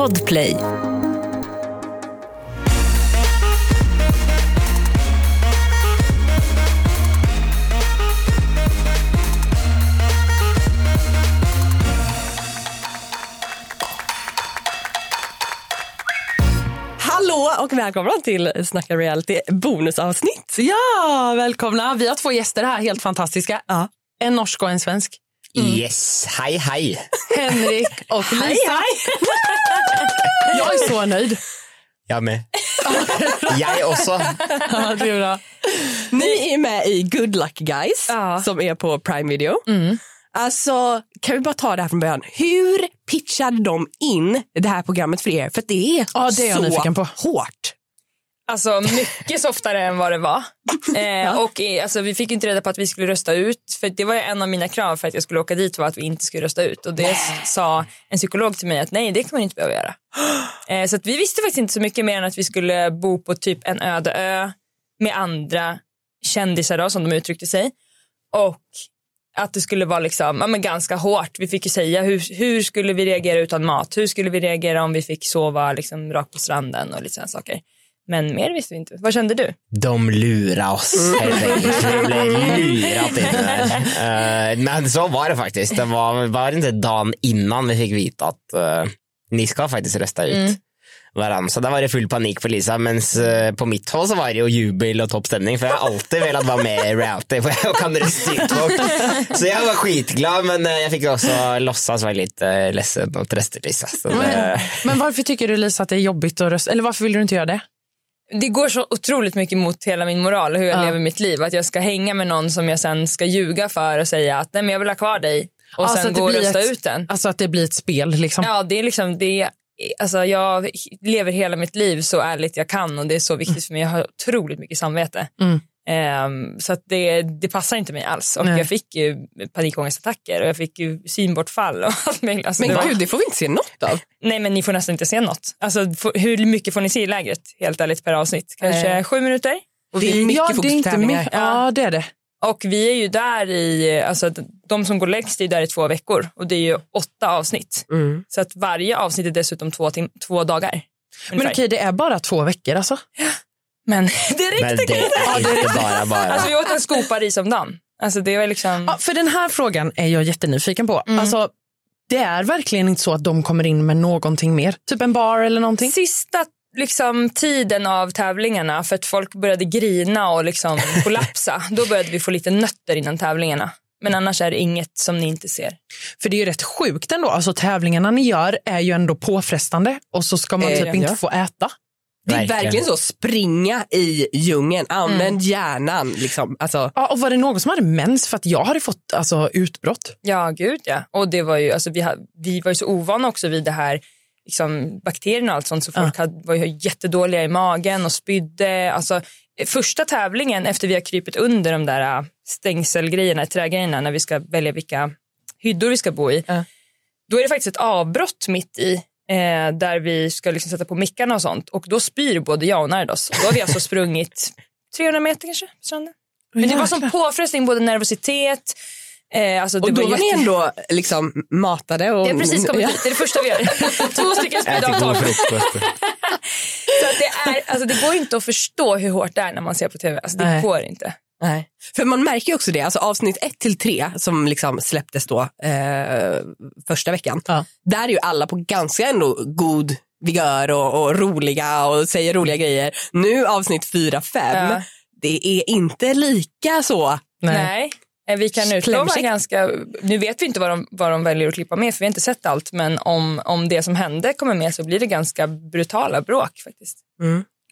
Podplay. Hallå och välkomna till Snacka reality bonusavsnitt. Ja, välkomna. Vi har två gäster här, helt fantastiska. Ja. En norsk och en svensk. Yes, hej hej. Henrik och Lisa. Jag är så nöjd. Jag med. Jag också. Ja, det är bra. Ni är med i Good Luck Guys Ja. som är på Prime Video. Alltså, kan vi bara ta det här från början. Hur pitchade de in det här programmet för er? För att det är Ja, det är jag så hårt. Alltså mycket softare än vad det var. Eh, och eh, alltså, vi fick inte reda på att vi skulle rösta ut. För Det var en av mina krav för att jag skulle åka dit var att vi inte skulle rösta ut. Och det sa en psykolog till mig att nej det kan man inte behöva göra. Eh, så vi visste faktiskt inte så mycket mer än att vi skulle bo på typ en öde ö med andra kändisar då, som de uttryckte sig. Och att det skulle vara liksom, ja, men ganska hårt. Vi fick ju säga hur, hur skulle vi reagera utan mat? Hur skulle vi reagera om vi fick sova liksom, rakt på stranden och lite sådana saker. Men mer visste vi inte. Vad kände du? De lurar oss enkelt. Vi blev lurat in där. Eh, Men så var det faktiskt. Det var, var inte dagen innan vi fick veta att eh, ni ska faktiskt rösta ut varandra. Så där var det full panik på Lisa. Men på mitt håll så var det ju jubel och toppstämning. För jag har alltid velat vara med i reality. För jag kan rösta ut folk. Så jag var skitglad. Men eh, jag fick också låtsas vara lite eh, ledsen och trösta Lisa. Så Men, det, men varför tycker du Lisa att det är jobbigt att rösta? Eller varför vill du inte göra det? Det går så otroligt mycket mot hela min moral hur jag Ja. lever mitt liv. Att jag ska hänga med någon som jag sen ska ljuga för och säga att nej men jag vill ha kvar dig. Och Ja, så sen gå och rösta ett- ut den. Alltså att det blir ett spel liksom. Ja, det är liksom det. Alltså jag lever hela mitt liv så ärligt jag kan och det är så viktigt för mig. Jag har otroligt mycket samvete. Mm. Ehm, så att det, det passar inte mig alls. Och Nej. jag fick ju panikångestattacker och jag fick ju synbortfall och allt möjligt. Alltså, Men det var- gud, det får vi inte se något av. Nej men ni får nästan inte se något. Alltså, hur mycket får ni se i lägret helt ärligt per avsnitt? Kanske Nej. sju minuter? Och det är mycket ja, det är inte mycket. Ja, det är det. Och vi är ju där i, alltså de som går längst är där i två veckor och det är ju åtta avsnitt. Mm. Så att varje avsnitt är dessutom två, tim- två dagar. Men ungefär. okej, det är bara två veckor alltså. Men det men räckte det är inte bara bara. Alltså vi åt en skopa ris om dagen. Alltså det var liksom... Ja, för den här frågan är jag jättenyfiken på. Mm. Alltså, det är verkligen inte så att de kommer in med någonting mer? Typ en bar eller någonting? Sista liksom, tiden av tävlingarna för att folk började grina och liksom kollapsa. Då började vi få lite nötter innan tävlingarna. Men annars är det inget som ni inte ser. För det är ju rätt sjukt ändå. Alltså tävlingarna ni gör är ju ändå påfrestande och så ska man Eh, typ inte ja. få äta. Det är Verkligen. verkligen så, springa i djungeln, använd Mm. hjärnan. Liksom. Alltså, Ja, och var det någon som hade mens? För att jag hade fått alltså, utbrott. Ja, gud ja. Och det var ju, alltså, vi, vi var ju så ovana också vid det här liksom, bakterierna och allt sånt så folk hade, var ju jättedåliga i magen och spydde. Alltså, första tävlingen efter vi har krypit under de där äh, stängselgrejerna, trägrejerna när vi ska välja vilka hyddor vi ska bo i. Ja. Då är det faktiskt ett avbrott mitt i eh, där vi ska liksom sätta på mickarna och sånt och då spyr både jag och Nardos. Då har vi alltså sprungit 300 meter kanske på stranden. Men det var som påfrestning, både nervositet, eh, alltså det och då var jätte- ni ändå liksom, matade. Och, det är precis kommit Ja. det är det första vi gör. Två stycken spydavtal. Så att det, är, alltså det går inte att förstå hur hårt det är när man ser på tv. Alltså det Nej. går inte. Nej. För man märker ju också det, alltså avsnitt ett till tre som liksom släpptes då eh, första veckan. Ja. Där är ju alla på ganska ändå god vigör och, och roliga och säger roliga grejer. Nu avsnitt fyra, fem, Ja. det är inte lika så. Nej. Eh, Vi kan utlova ganska, nu vet vi inte vad de, vad de väljer att klippa med för vi har inte sett allt men om, om det som hände kommer med så blir det ganska brutala bråk faktiskt.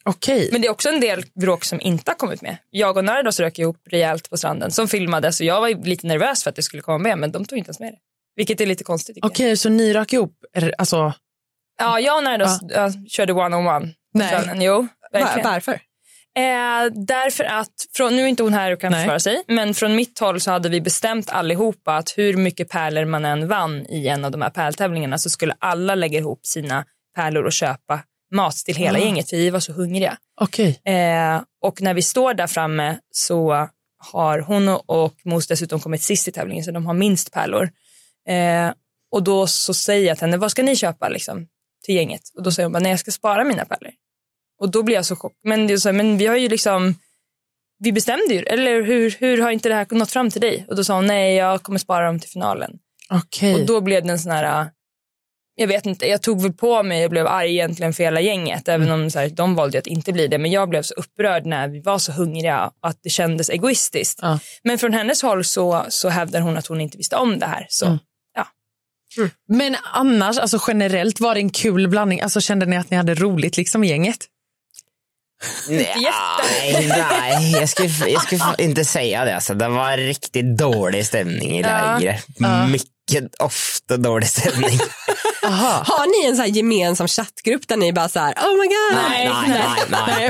Okej. Men det är också en del bråk som inte har kommit med. Jag och Nardos rök ihop rejält på stranden som filmades och jag var lite nervös för att det skulle komma med men de tog inte ens med det. Vilket är lite konstigt. tycker jag. Okej, så ni rök ihop? Alltså, Ja, jag och Nardos ja. körde one-on-one. på Nej. stranden. Jo, Var, verkligen. varför? Eh, därför att, från, nu är inte hon här och kan Nej. försvara sig, men från mitt håll så hade vi bestämt allihopa att hur mycket pärlor man än vann i en av de här pärltävlingarna så skulle alla lägga ihop sina pärlor och köpa mat till hela Ah. gänget för vi var så hungriga. okej. Eh, och när vi står där framme så har hon och Mos dessutom kommit sist i tävlingen så de har minst pärlor. Eh, och då så säger jag till henne, vad ska ni köpa liksom? till gänget. Och då säger hon bara, nej jag ska spara mina pärlor. Och då blir jag så chockad. Men, det är så här, men vi har ju liksom, vi bestämde ju, eller hur, hur har inte det här nått fram till dig? Och då sa hon, nej jag kommer spara dem till finalen. Okej. Och då blev det en sån här, jag vet inte, jag tog väl på mig och blev arg egentligen för hela gänget. Även om så här, de valde att inte bli det. Men jag blev så upprörd när vi var så hungriga att det kändes egoistiskt. Ja. Men från hennes håll så, så hävdar hon att hon inte visste om det här. Så Mm. Men annars, alltså generellt, var det en kul blandning? Alltså kände ni att ni hade roligt liksom i gänget? Nej, nej jag, skulle, jag skulle inte säga det. Alltså. Det var riktigt dålig stämning i Ja. lägret. Mycket ofta dålig stämning. Har ni en så här gemensam chattgrupp där ni bara så här, oh my god. Nej, nej, nej, nej, nej, nej,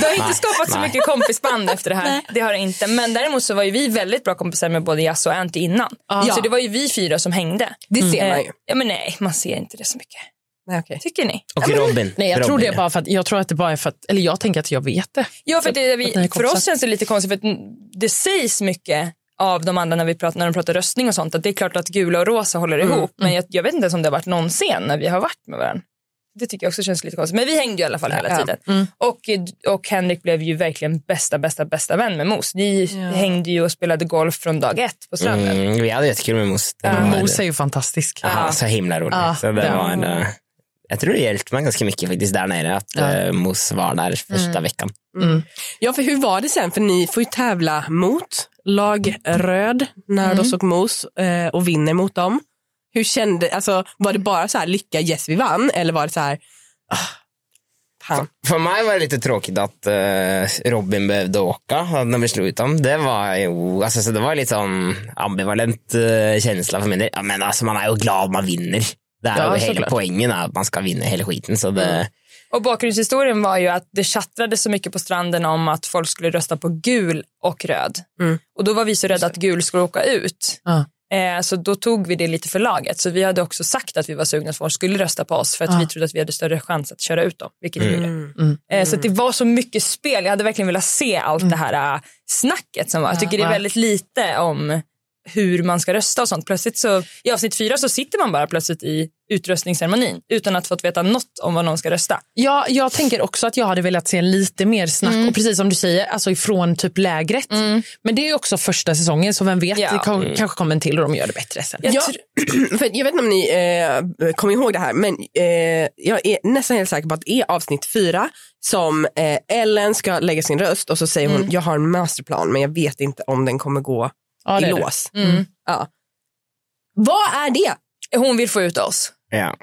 Det har nej, inte skapat så nej. mycket kompisband efter det här. Det har det inte. Men däremot så var ju vi väldigt bra kompisar med både Jasse och Anty innan. Ja. Så det var ju vi fyra som hängde. Det ser man Eh, ju. Ja, men nej, man ser inte det så mycket. Nej, okej. Tycker ni? Och Robin. Nej, jag tror Robin, det är bara för att, jag tror att det bara är för att, eller jag tänker att jag vet det. Ja, för, det, Att ni är vi, för oss känns det lite konstigt för att det sägs mycket av de andra när, vi pratar, när de pratar röstning och sånt att det är klart att gula och rosa håller ihop men jag, jag vet inte ens om det har varit någon scen när vi har varit med varandra. Det tycker jag också känns lite konstigt. Men vi hängde ju i alla fall hela Ja. tiden. Och, och Henrik blev ju verkligen bästa, bästa, bästa vän med Mos. Ni hängde ju och spelade golf från dag ett på stranden. Mm, vi hade jättekul med Mos. Det var- Mos är ju fantastisk. Ja, så himla roligt. Ja, så det ja. var, eh, jag tror det hjälpte mig ganska mycket faktiskt där nere att Ja. eh, Mos var där första veckan. Ja, för hur var det sen? För ni får ju tävla mot lag röd när de såg mos eh, och vinner mot dem. Hur kände, alltså var det bara så här lycka, yes vi vann eller var det så här, ah. För mig var det lite tråkigt att eh, Robin behövde åka när vi slog ut dem. Det var ju alltså, så det var lite sån ambivalent uh, känsla för min del. Ja, men alltså, man är ju glad man vinner. Det är Ja, ju hela poängen är att man ska vinna hela skiten. Så det, Och bakgrundshistorien var ju att det tjattrades så mycket på stranden om att folk skulle rösta på gul och röd. Mm. Och då var vi så rädda att gul skulle åka ut. Ja. Eh, så då tog vi det lite för laget. Så vi hade också sagt att vi var sugna att folk skulle rösta på oss för att Ja. vi trodde att vi hade större chans att köra ut dem. Vilket vi gjorde. Mm. Eh, så att det var så mycket spel. Jag hade verkligen velat se allt det här äh, snacket som var. Jag tycker det är väldigt lite om hur man ska rösta och sånt. Plötsligt så, i avsnitt fyra så sitter man bara plötsligt i utröstningsceremonin utan att fått veta något om vad någon ska rösta. Ja, jag tänker också att jag hade velat se lite mer snack och precis som du säger, alltså ifrån typ lägret. Men det är ju också första säsongen så vem vet, Ja. det kom, kanske kommer en till och de gör det bättre sen. Jag Ja, tr- för jag vet inte om ni eh, kommer ihåg det här, men eh, jag är nästan helt säker på att det är avsnitt fyra som eh, Ellen ska lägga sin röst och så säger hon, jag har en masterplan men jag vet inte om den kommer gå Ja, i lås. mm. Ja. Vad är det? Hon vill få ut oss. Ja.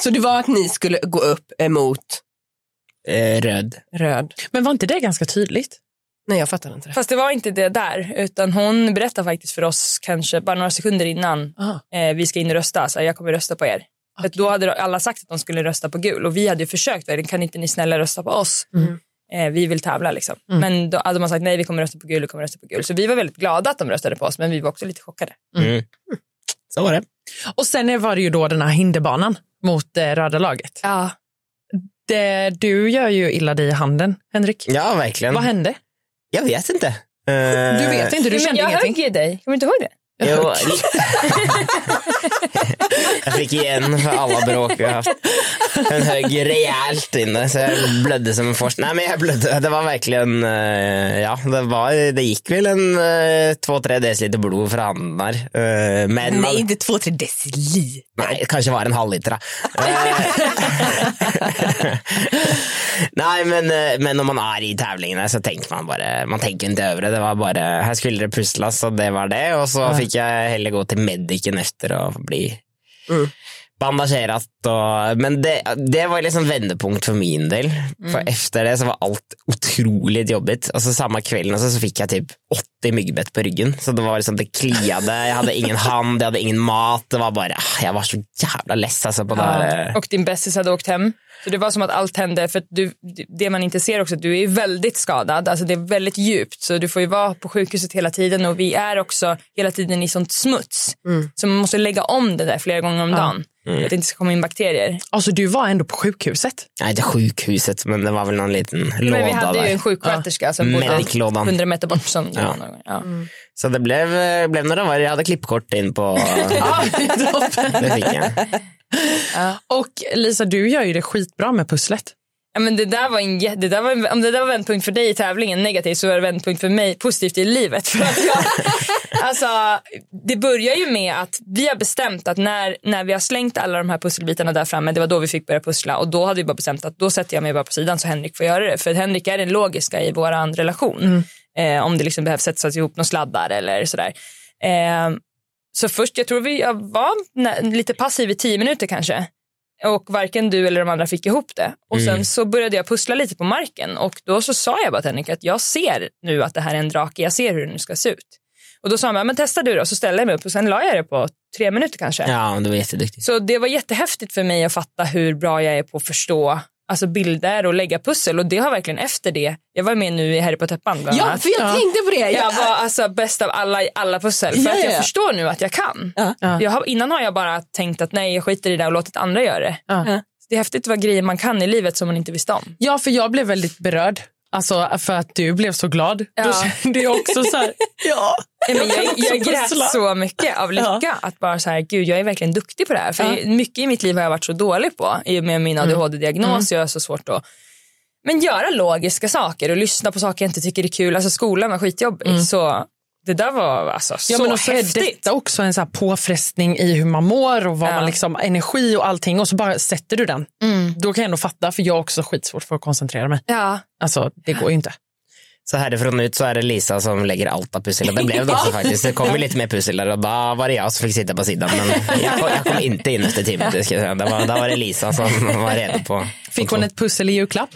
Så det var att ni skulle gå upp emot eh, röd. röd? Men var inte det ganska tydligt? Nej, jag fattar inte det. Fast det var inte det där utan hon berättade faktiskt för oss kanske bara några sekunder innan Aha. eh, vi ska in och rösta. Så här, jag kommer rösta på er. För att då hade alla sagt att de skulle rösta på gul och vi hade ju försökt. Kan inte ni snälla rösta på oss? Eh, vi vill tävla liksom. Men då hade man sagt nej vi kommer rösta på gul, vi kommer rösta på gul. Så vi var väldigt glada att de röstade på oss men vi var också lite chockade. Mm. Så var det. Och sen var det ju då den här hinderbanan mot det röda laget. Ja. Det, du gör ju illa dig i handen, Henrik. Ja, verkligen. Vad hände? Jag vet inte. Du vet inte, du kände jag ingenting. högg i dig, kommer du inte ihåg det? Jo, jag fick igen för alla bråk vi har haft. Den högg rejält inne så jag blödde som en fors. Nej men jag blödde. Det var verkligen, eh, ja det, var, det gick väl en eh, två, tre deciliter blod från handen där. Eh, Men Nej, inte två, tre deciliter. nej, kanske var en halvliter. da. Eh, Nej men, men när man är i tävlingarna så tänker man bara, man tänker inte över det. Det var bara, här skulle det pusslas och det var det. Och så fick jag hellre gå till medicen efter att bli Mm bandagerat. Och, men det, det var liksom vändpunkt för min del. För efter det så var allt otroligt jobbigt. Alltså samma kvällen så, så fick jag typ 80 myggbett på ryggen. Så det var liksom, det kliade, jag hade ingen hand, jag hade ingen mat. Det var bara, ah, jag var så jävla less alltså på det här. Och din bästis hade åkt hem. Så det var som att allt hände. För du, det man inte ser också, att du är väldigt skadad. Alltså det är väldigt djupt. Så du får ju vara på sjukhuset hela tiden. Och vi är också hela tiden i sånt smuts. Så man måste lägga om det där flera gånger om dagen. För att det inte ska komma in bakterier. Alltså du var ändå på sjukhuset. Nej, inte sjukhuset, men det var väl någon liten låda Men vi hade ju där. en sjuksköterska som bodde Mediklådan. 100 meter bort. Som Ja. ja. Ja. Så det blev, blev några var. Jag hade klippkort in på... det fick jag. Och Lisa, du gör ju det skitbra med pusslet. Ja, men det där var en, det där var, en- om det där var vändpunkt för dig i tävlingen negativt så var det vändpunkt för mig positivt i livet. För att jag, alltså, det börjar ju med att vi har bestämt att när, när vi har slängt alla de här pusselbitarna där framme, det var då vi fick börja pussla och då hade vi bara bestämt att då sätter jag mig bara på sidan så Henrik får göra det. För Henrik är den logiska i vår relation. Eh, om det liksom behövs sättas ihop några sladdar eller sådär. Eh, så först, jag tror vi jag var lite passiv i tio minuter kanske. Och varken du eller de andra fick ihop det. Och sen så började jag pussla lite på marken och då så sa jag bara till Henrik att jag ser nu att det här är en drake, jag ser hur den ska se ut. Och då sa han, bara, men testa du då, så ställde jag mig upp och sen la jag det på tre minuter kanske. Ja, du var jätteduktig. Så det var jättehäftigt för mig att fatta hur bra jag är på att förstå alltså bilder och lägga pussel och det har verkligen efter det, jag var med nu i Harry på täppan bland Ja, annat. för jag tänkte på det. Jag var alltså bäst av alla i alla pussel för Ja, att jag ja, ja. förstår nu att jag kan. Ja. Jag har, innan har jag bara tänkt att nej jag skiter i det och låtit andra göra det. Ja. Det är häftigt vad grejer man kan i livet som man inte visste om. Ja, för jag blev väldigt berörd. Alltså för att du blev så glad. Ja. Då kände jag också så här, ja. Nej, men jag, jag grät så mycket av lycka att bara så här, gud jag är verkligen duktig på det här. För Ja. mycket i mitt liv har jag varit så dålig på i och med min ADHD-diagnos. Jag är så svårt att men göra logiska saker och lyssna på saker jag inte tycker är kul. Alltså skolan var skitjobbig. Så det där var alltså Ja, så men och så häftigt. detta också en så här påfrestning i hur man mår och vad Ja. man liksom, energi och allting och så bara sätter du den. Mm. Då kan jag ändå fatta för jag har också skitsvårt för att koncentrera mig. Ja. Alltså det går ju inte. Så härifrån ut så är det Lisa som lägger allt av pussel. Och det blev det också faktiskt. Det kom lite mer pussel och då var det jag som fick sitta på sidan. Men jag kom, jag kom inte in efter. Ska jag säga. Det var, då var det Lisa som var redo på. Fick hon ett pussel i julklapp?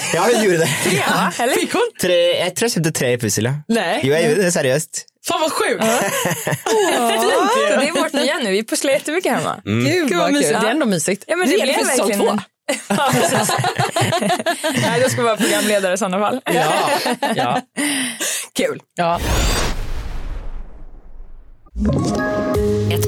Ja, jag gjorde det. Ja, eller? Fick hon? Tre, jag tror jag köpte tre pussel. ja. Nej. Jo, jag gjorde det seriöst. Fan vad sjukt! Så det är vårt nya nu. Vi pusslar jättemycket hemma. Gud vad mysigt. Det är ändå mysigt. Ja, men det Redo blev verkligen... två. Ja. Nej, då ska vara programledare i sådana fall. Ja. ja. Kul. ja.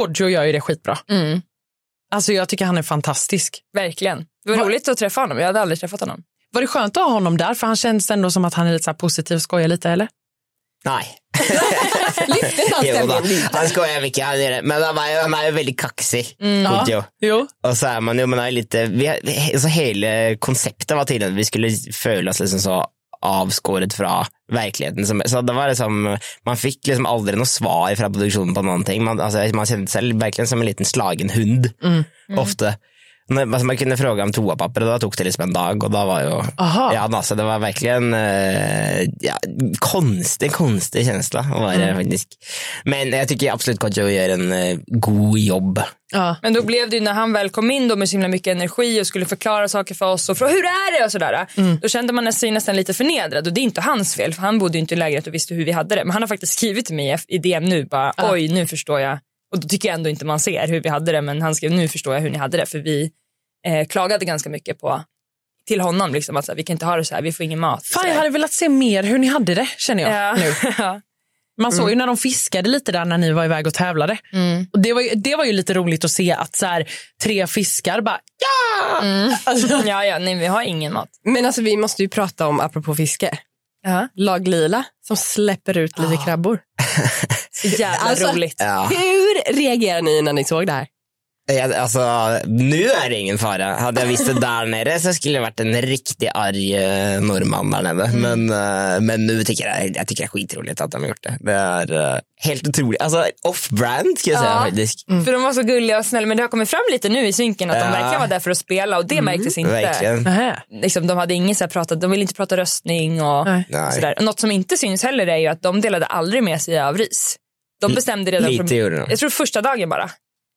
Kodjo gör ju det skitbra. Mm. Alltså jag tycker han är fantastisk. Verkligen. Det var roligt att träffa honom. Jag hade aldrig träffat honom. Var det skönt att ha honom där? För han känns ändå som att han är lite så här positiv och skojar lite, eller? Nej. Lyfte inte han Jo, då. han skojar mycket, han är det. men han är, han är väldigt kaxig. Kodjo. Jo. Och så är man man är lite, vi, alltså hela konceptet var tydligen att vi skulle føle oss liksom så avskåret från verkligheten. Som, så det var liksom, man fick liksom aldrig något svar från produktionen på någonting. Man, alltså, man kände sig verkligen som en liten slagen hund, ofta. Alltså, man kunde fråga om toapapper och då tog det liksom en dag och då var ju, Aha. ja, alltså, det var verkligen eh, ja, konstig, konstig känsla var det faktiskt. Men jag tycker absolut Kodjo gör en eh, god jobb. Ja. Men då blev det ju när han väl kom in då med så himla mycket energi och skulle förklara saker för oss och fråga hur är det och sådär. Då kände man sig nästan lite förnedrad och det är inte hans fel för han bodde ju inte i lägenhet och visste hur vi hade det. Men han har faktiskt skrivit till mig i DM nu bara oj nu förstår jag. Och då tycker jag ändå inte man ser hur vi hade det men han skrev nu förstår jag hur ni hade det för vi eh, klagade ganska mycket på till honom liksom att så här, vi kan inte ha det så här, vi får ingen mat. Fan, jag hade velat se mer hur ni hade det, känner jag Ja. nu. Man såg ju när de fiskade lite där när ni var iväg och tävlade. Och det, var ju, det var ju lite roligt att se att så här, tre fiskar bara ja! Alltså, ja, ja, nej, vi har ingen mat. Men alltså vi måste ju prata om, apropå fiske, Ja. lag lila som släpper ut lite krabbor. Så jävla Alltså, roligt. Ja. Hur reagerar ni när ni såg det här? Ja, alltså, nu är det ingen fara. Hade jag visst det där nere så skulle jag varit en riktigt arg eh, norrman där nere. Men, eh, men nu tycker jag, jag tycker det är skitroligt att de har gjort det. Det är eh, helt otroligt. Alltså off-brand ska jag säga Ja. faktiskt. För de var så gulliga och snälla men det har kommit fram lite nu i synken att de Ja. verkligen var där för att spela och det märktes inte. Verkligen. Liksom, de hade inget så pratat, de ville inte prata röstning och Nej. Sådär. Och något som inte syns heller är ju att de delade aldrig med sig av ris. De bestämde redan Lite från, gjorde de. jag tror första dagen bara.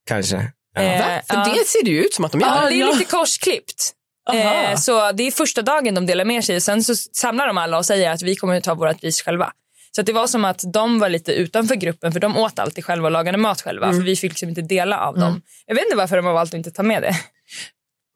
Kanske. Ja. Eh? För ja. det ser det ju ut som att de gör. Ja, det är lite korsklippt. Eh, så det är första dagen de delar med sig. Sen så samlar de alla och säger att vi kommer att ta vårt ris själva. Så att det var som att de var lite utanför gruppen för de åt alltid själva och lagade mat själva. För vi fick liksom inte dela av dem. Jag vet inte varför de har valt att inte ta med det.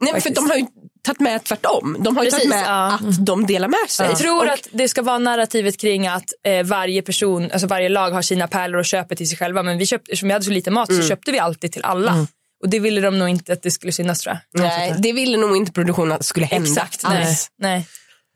Nej, men för Faktiskt. de har ju tagit med tvärtom. De har ju Precis, tagit med ja. att de delar med sig. Jag tror Och- att det ska vara narrativet kring att eh, varje person, alltså varje lag har sina pärlor och köper till sig själva. Men vi köpte, eftersom vi hade så lite mat så köpte vi alltid till alla. Och det ville de nog inte att det skulle synas tror jag. Nej, det ville nog inte produktionen att det skulle hända. Exakt, nej. alls. nej.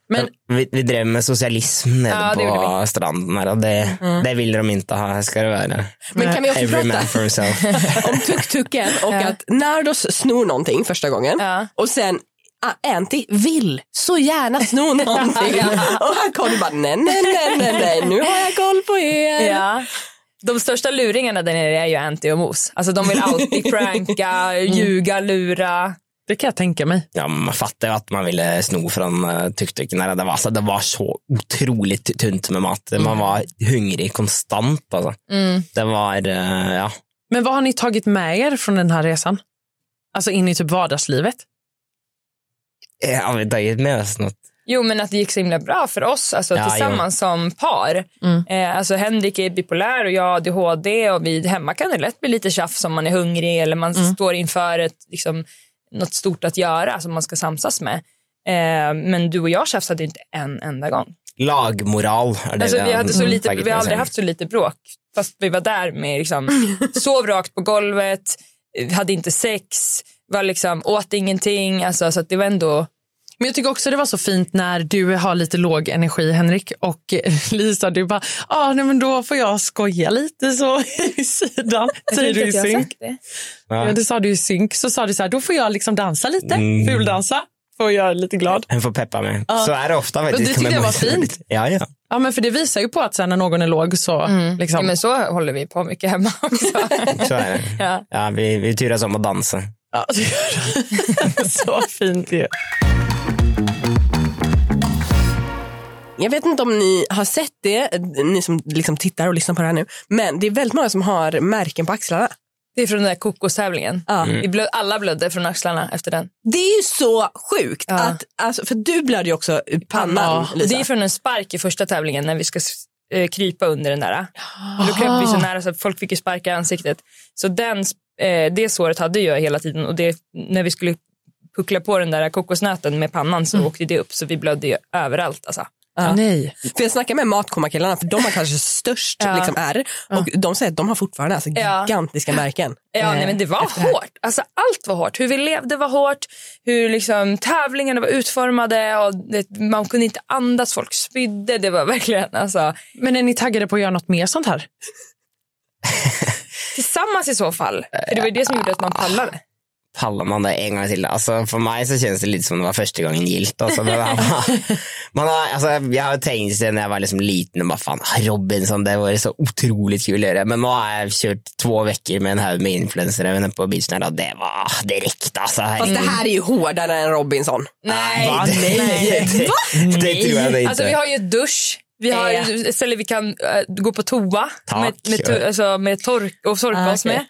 Men Vi, vi drev med socialism nere Ja, på stranden. Här, och det, det ville de inte ha. Här ska det vara. Men kan vi också Every man prata for himself. om tuk-tuken och att Nardos snor någonting första gången Ja. och sen ah, Anty vill så gärna sno någonting. Och här Conny bara nej, nej, nej, nej, nu har jag koll på er. Ja. De största luringarna där nere är ju Anty och Mos. Alltså de vill alltid pranka, ljuga, lura. det kan jag tänka mig. Ja, man fattar ju att man ville sno från uh, tuk-tuken. när Det var, alltså, det var så otroligt tunt med mat. Man var hungrig konstant. Alltså. Det var, eh, ja. Men vad har ni tagit med er från den här resan? Alltså in i typ vardagslivet? Eh, Har vi tagit med oss något? Jo men att det gick så himla bra för oss alltså, Ja, tillsammans som par. Eh, alltså Henrik är bipolär och jag har ADHD och vi, hemma kan det lätt bli lite tjafs om man är hungrig eller man står inför ett, liksom, något stort att göra som man ska samsas med. Eh, men du och jag tjafsade inte en enda gång. Lagmoral. Alltså, vi, hade så lite, tagit vi har aldrig haft så lite bråk. Fast vi var där med liksom, sov rakt på golvet, hade inte sex, var liksom, åt ingenting. Alltså, så att det var ändå... Men jag tycker också det var så fint när du har lite låg energi, Henrik, och Lisa, du bara, ah, nej, men då får jag skoja lite så i sidan. Säger du i synk? det. Ja. Ja. det sa du i synk. Så sa du så här, då får jag liksom dansa lite, Mm. fuldansa, får jag lite glad. Han får peppa mig. Så är det ofta faktiskt. det tyckte jag var fint. Ja, ja. Ja, men för det visar ju på att sen när någon är låg så liksom. Ja, men så håller vi på mycket hemma också. Så är det. Ja. Ja, vi, vi turas om att dansa. Ja, det gör det. så fint ju. Jag vet inte om ni har sett det, ni som liksom tittar och lyssnar på det här nu, men det är väldigt många som har märken på axlarna. Det är från den där kokostävlingen. Ja. Vi blöd, alla blödde från axlarna efter den. Det är ju så sjukt, Ja. att, alltså, för du blödde ju också ur pannan, Ja, Lisa. Det är från en spark i första tävlingen när vi ska eh, krypa under den där. Och då kröp vi så nära så att folk fick ju sparka i ansiktet. Så den, eh, det såret hade jag hela tiden och det, när vi skulle puckla på den där kokosnöten med pannan så åkte det upp så vi blödde ju överallt. Alltså. Ja. Nej. För jag snackar med matkomakillarna för de har kanske störst Ja. liksom, är och de säger att de har fortfarande alltså, Ja. gigantiska märken. Ja, Eh, nej, men det var hårt. Alltså, allt var hårt. Hur vi levde var hårt. Hur liksom, tävlingarna var utformade. Och det, man kunde inte andas. Folk spydde. Det var verkligen... Alltså, Men är ni taggade på att göra något mer sånt här? tillsammans i så fall. För det var ju det som gjorde att man pallade. Pallar man det en gång till? Alltså, för mig så känns det lite som det var första gången gilt. Alltså, men, man har, alltså, jag har tänkt sen när jag var liksom liten, och bara, fan, Robinson, det var så otroligt kul att göra. Men nu har jag kört två veckor med en hög med influencer även på beachen och det var, det räckte alltså. Fast det här är ju hårdare än Robinson. Nej. Va? Nej, det, det tror jag det inte. Alltså, vi har ju dusch. Vi har Ja. ju ställen vi kan äh, gå på toa Tack. med, med, to- alltså, med tork och torka Ah, oss med.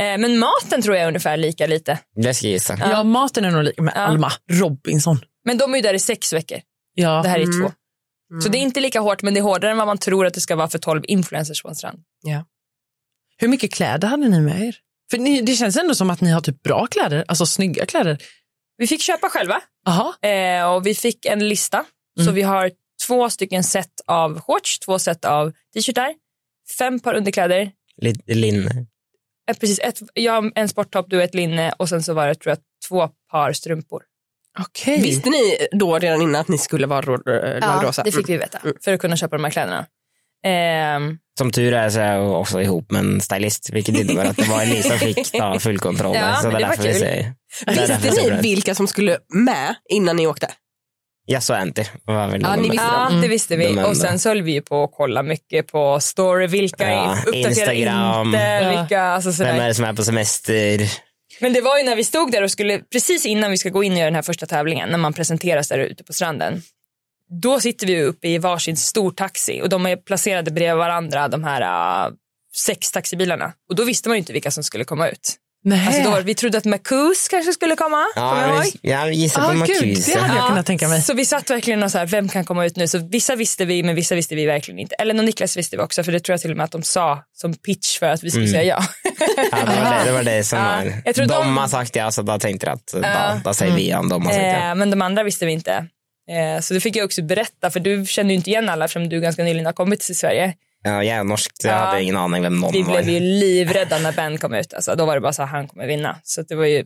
Eh, men maten tror jag är ungefär lika lite. Det ska jag gissa. Ja, maten är nog lika med Alma Robinson. Men de är ju där i sex veckor. Ja. Det här är Mm. två. Så det är inte lika hårt men det är hårdare än vad man tror att det ska vara för 12 influencers på en strand. Hur mycket kläder hade ni med er? För ni, det känns ändå som att ni har typ bra kläder, alltså snygga kläder. Vi fick köpa själva Aha. eh, och vi fick en lista. Så Mm. vi har två stycken set av shorts, två set av t-shirtar, fem par underkläder. Lite linne. Eh, precis, ett, jag en sporttopp, du ett linne och sen så var det tror jag två par strumpor. Okej. Visste ni då redan innan att ni skulle vara ro- äh, lagrosa? det fick vi veta för att kunna köpa de här kläderna. Ehm, Som tur är så är jag också ihop med en stylist, vilket innebär att det var Elisa som fick ta full kontroll. Ja, så men det var därför vi kul. säger. det är därför vi Visste säger ni det. vilka som skulle med innan ni åkte? Jag så Anty. var väl Ja, de visste ja, det visste vi. De. Och sen så höll vi ju på att kolla mycket på story, vilka Ja, Instagram. inte, Ja. vilka, alltså sådär. Vem är det som är på semester? Men det var ju när vi stod där och skulle, precis innan vi ska gå in och göra den här första tävlingen, när man presenteras där ute på stranden. Då sitter vi uppe i varsin stor taxi och de är placerade bredvid varandra, de här uh, sex taxibilarna. Och då visste man ju inte vilka som skulle komma ut. Nej. Alltså då, vi trodde att Marcus kanske skulle komma. Ja, vi, ja, vi gissar Ah, på gud, Marcuse. det hade jag kunnat tänka mig. Så vi satt verkligen och så här, vem kan komma ut nu? Så vissa visste vi, men vissa visste vi verkligen inte. Eller och Niklas visste vi också, för det tror jag till och med att de sa som pitch för att vi skulle säga ja. Ja, det, var det, det var det som Ja, var. jag tror de, de- har sagt ja, så då tänkte jag att då, då säger vi ja om de har sagt ja. Eh, men de andra visste vi inte. Eh, så det fick jag också berätta, för du känner ju inte igen alla eftersom du ganska nyligen har kommit till Sverige. Ja, jag är norsk, så jag Ja. hade ingen aning vem någon Vi var. blev ju livrädda när Ben kom ut. Alltså, då var det bara så här, han kommer vinna. Så det var ju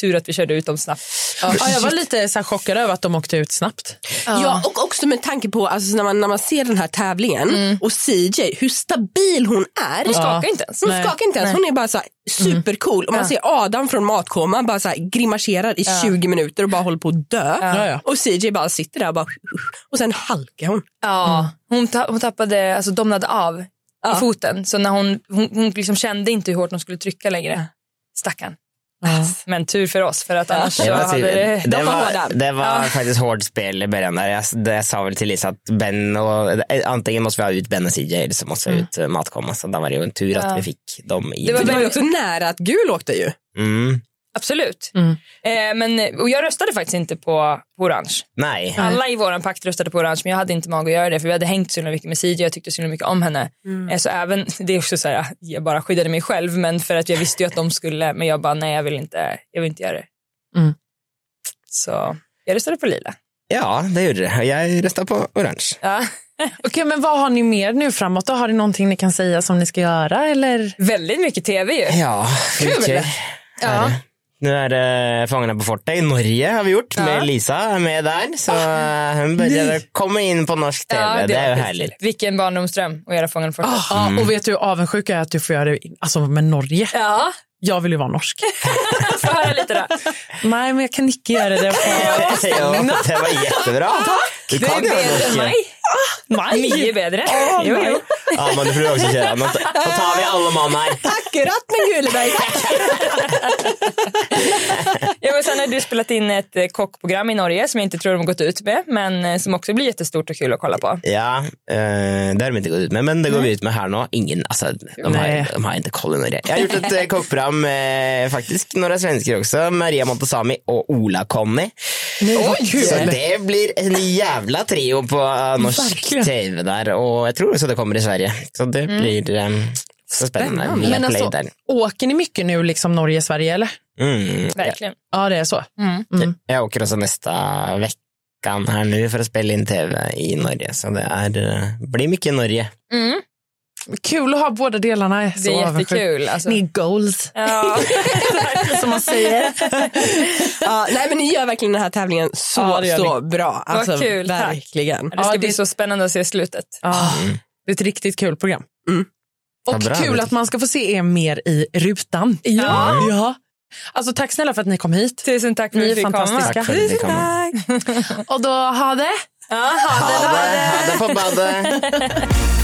tur att vi körde ut dem snabbt. Ja, jag var lite så chockad över att de åkte ut snabbt. Ja, och också med tanke på alltså, när, man, när man ser den här tävlingen och CJ, hur stabil hon är. Hon skakar inte ens. Hon Nej. skakar inte ens, hon är bara så här supercool. Och man Ja. ser Adam från matkoman bara så här grimaserar i 20 minuter och bara håller på att dö. Ja, ja. Och CJ bara sitter där och bara och sen halkar hon. Ja, hon, ta, hon tappade, alltså domnade av Ja. i foten. Så när hon, hon, hon liksom kände inte hur hårt hon skulle trycka längre. Stackarn. Men tur för oss, för att annars Det så var, hade det... det de var det var Ja. faktiskt hårt spel i början. Där. Jag, det jag sa väl till Lisa att Ben och, antingen måste vi ha ut Ben och CJ eller så måste vi ha ut mm. Matkomma. Så då var det ju en tur att Ja. vi fick dem i. Det var För det var ju väldigt- också nära att gul åkte ju. Mm. Absolut. Mm. Eh, men, och jag röstade faktiskt inte på, på orange. Nej. Alla i vår pakt röstade på orange men jag hade inte mag att göra det för vi hade hängt så mycket med CJ jag tyckte så mycket om henne. Eh, så även, det är också så här, jag bara skyddade mig själv men för att jag visste ju att de skulle men jag bara nej jag vill inte, jag vill inte göra det. Mm. Så jag röstade på lila. Ja, det gjorde det. Jag röstade på orange. Ja. Okej, men vad har ni mer nu framåt? Då? Har ni någonting ni kan säga som ni ska göra? Eller? Väldigt mycket tv ju. Ja, mycket. Ja. Är det. Nu är det Fångarna på fortet i Norge har vi gjort Ja. med Lisa är med där. Så eh, hon börjar komma in på norsk tv. Ja, det, är ju härligt. Vilken barndomsdröm att göra Fångarna på fortet. Ja, och vet du avundsjuk jag är att du får göra det alltså, med Norge? Ja, Jag vill ju vara norsk. få höra lite då. Nej, men jag kan inte göra det. Jo, det var jättebra. Du Du är kan göra bättre än mig. Mycket bättre. jo, jo. Ja, men du får också köra. Nå tar vi alla mann här. Akkurat med Guleberg. Ja, men sen har du spelat in ett eh, kockprogram i Norge som jag inte tror de har gått ut med men eh, som också blir jättestort och kul att kolla på. Ja, eh, det har de inte gått ut med, men det går vi ut med här nu. Ingen, alltså, de, har, de har inte koll i Norge. Jag har gjort ett eh, kockprogram med faktiskt några svenskar också, Maria Montazami och Ola Conny. Så det blir en jävla trio på norsk Verkligen. tv där och jag tror också det kommer i Sverige. Så det blir eh, så spännande. Spännande. Men alltså, åker ni mycket nu, liksom Norge-Sverige? eller? Mm. Verkligen. Ja, det är så. Jag åker också nästa veckan här nu för att spela in tv i Norge, så det är, blir mycket Norge. Mm. Kul att ha båda delarna. Är Det så är jättekul. Alltså. Ni är goals, Ja. som man säger. Ja, nej men ni gör verkligen den här tävlingen så, Ja, så bra. Alltså, kul, tack. verkligen. Det ska Ja, bli det- så spännande att se slutet. Ja, det är ett riktigt kul program. Mm. Och Ja, bra. kul att man ska få se er mer i rutan. Ja. ja. Alltså, tack snälla för att ni kom hit. Tusen tack för Ni att är vi fick komma. fantastiska. Tack för att ni kom. Och då, ha det! Ja, ha det, Ha det, det. ha det på badet.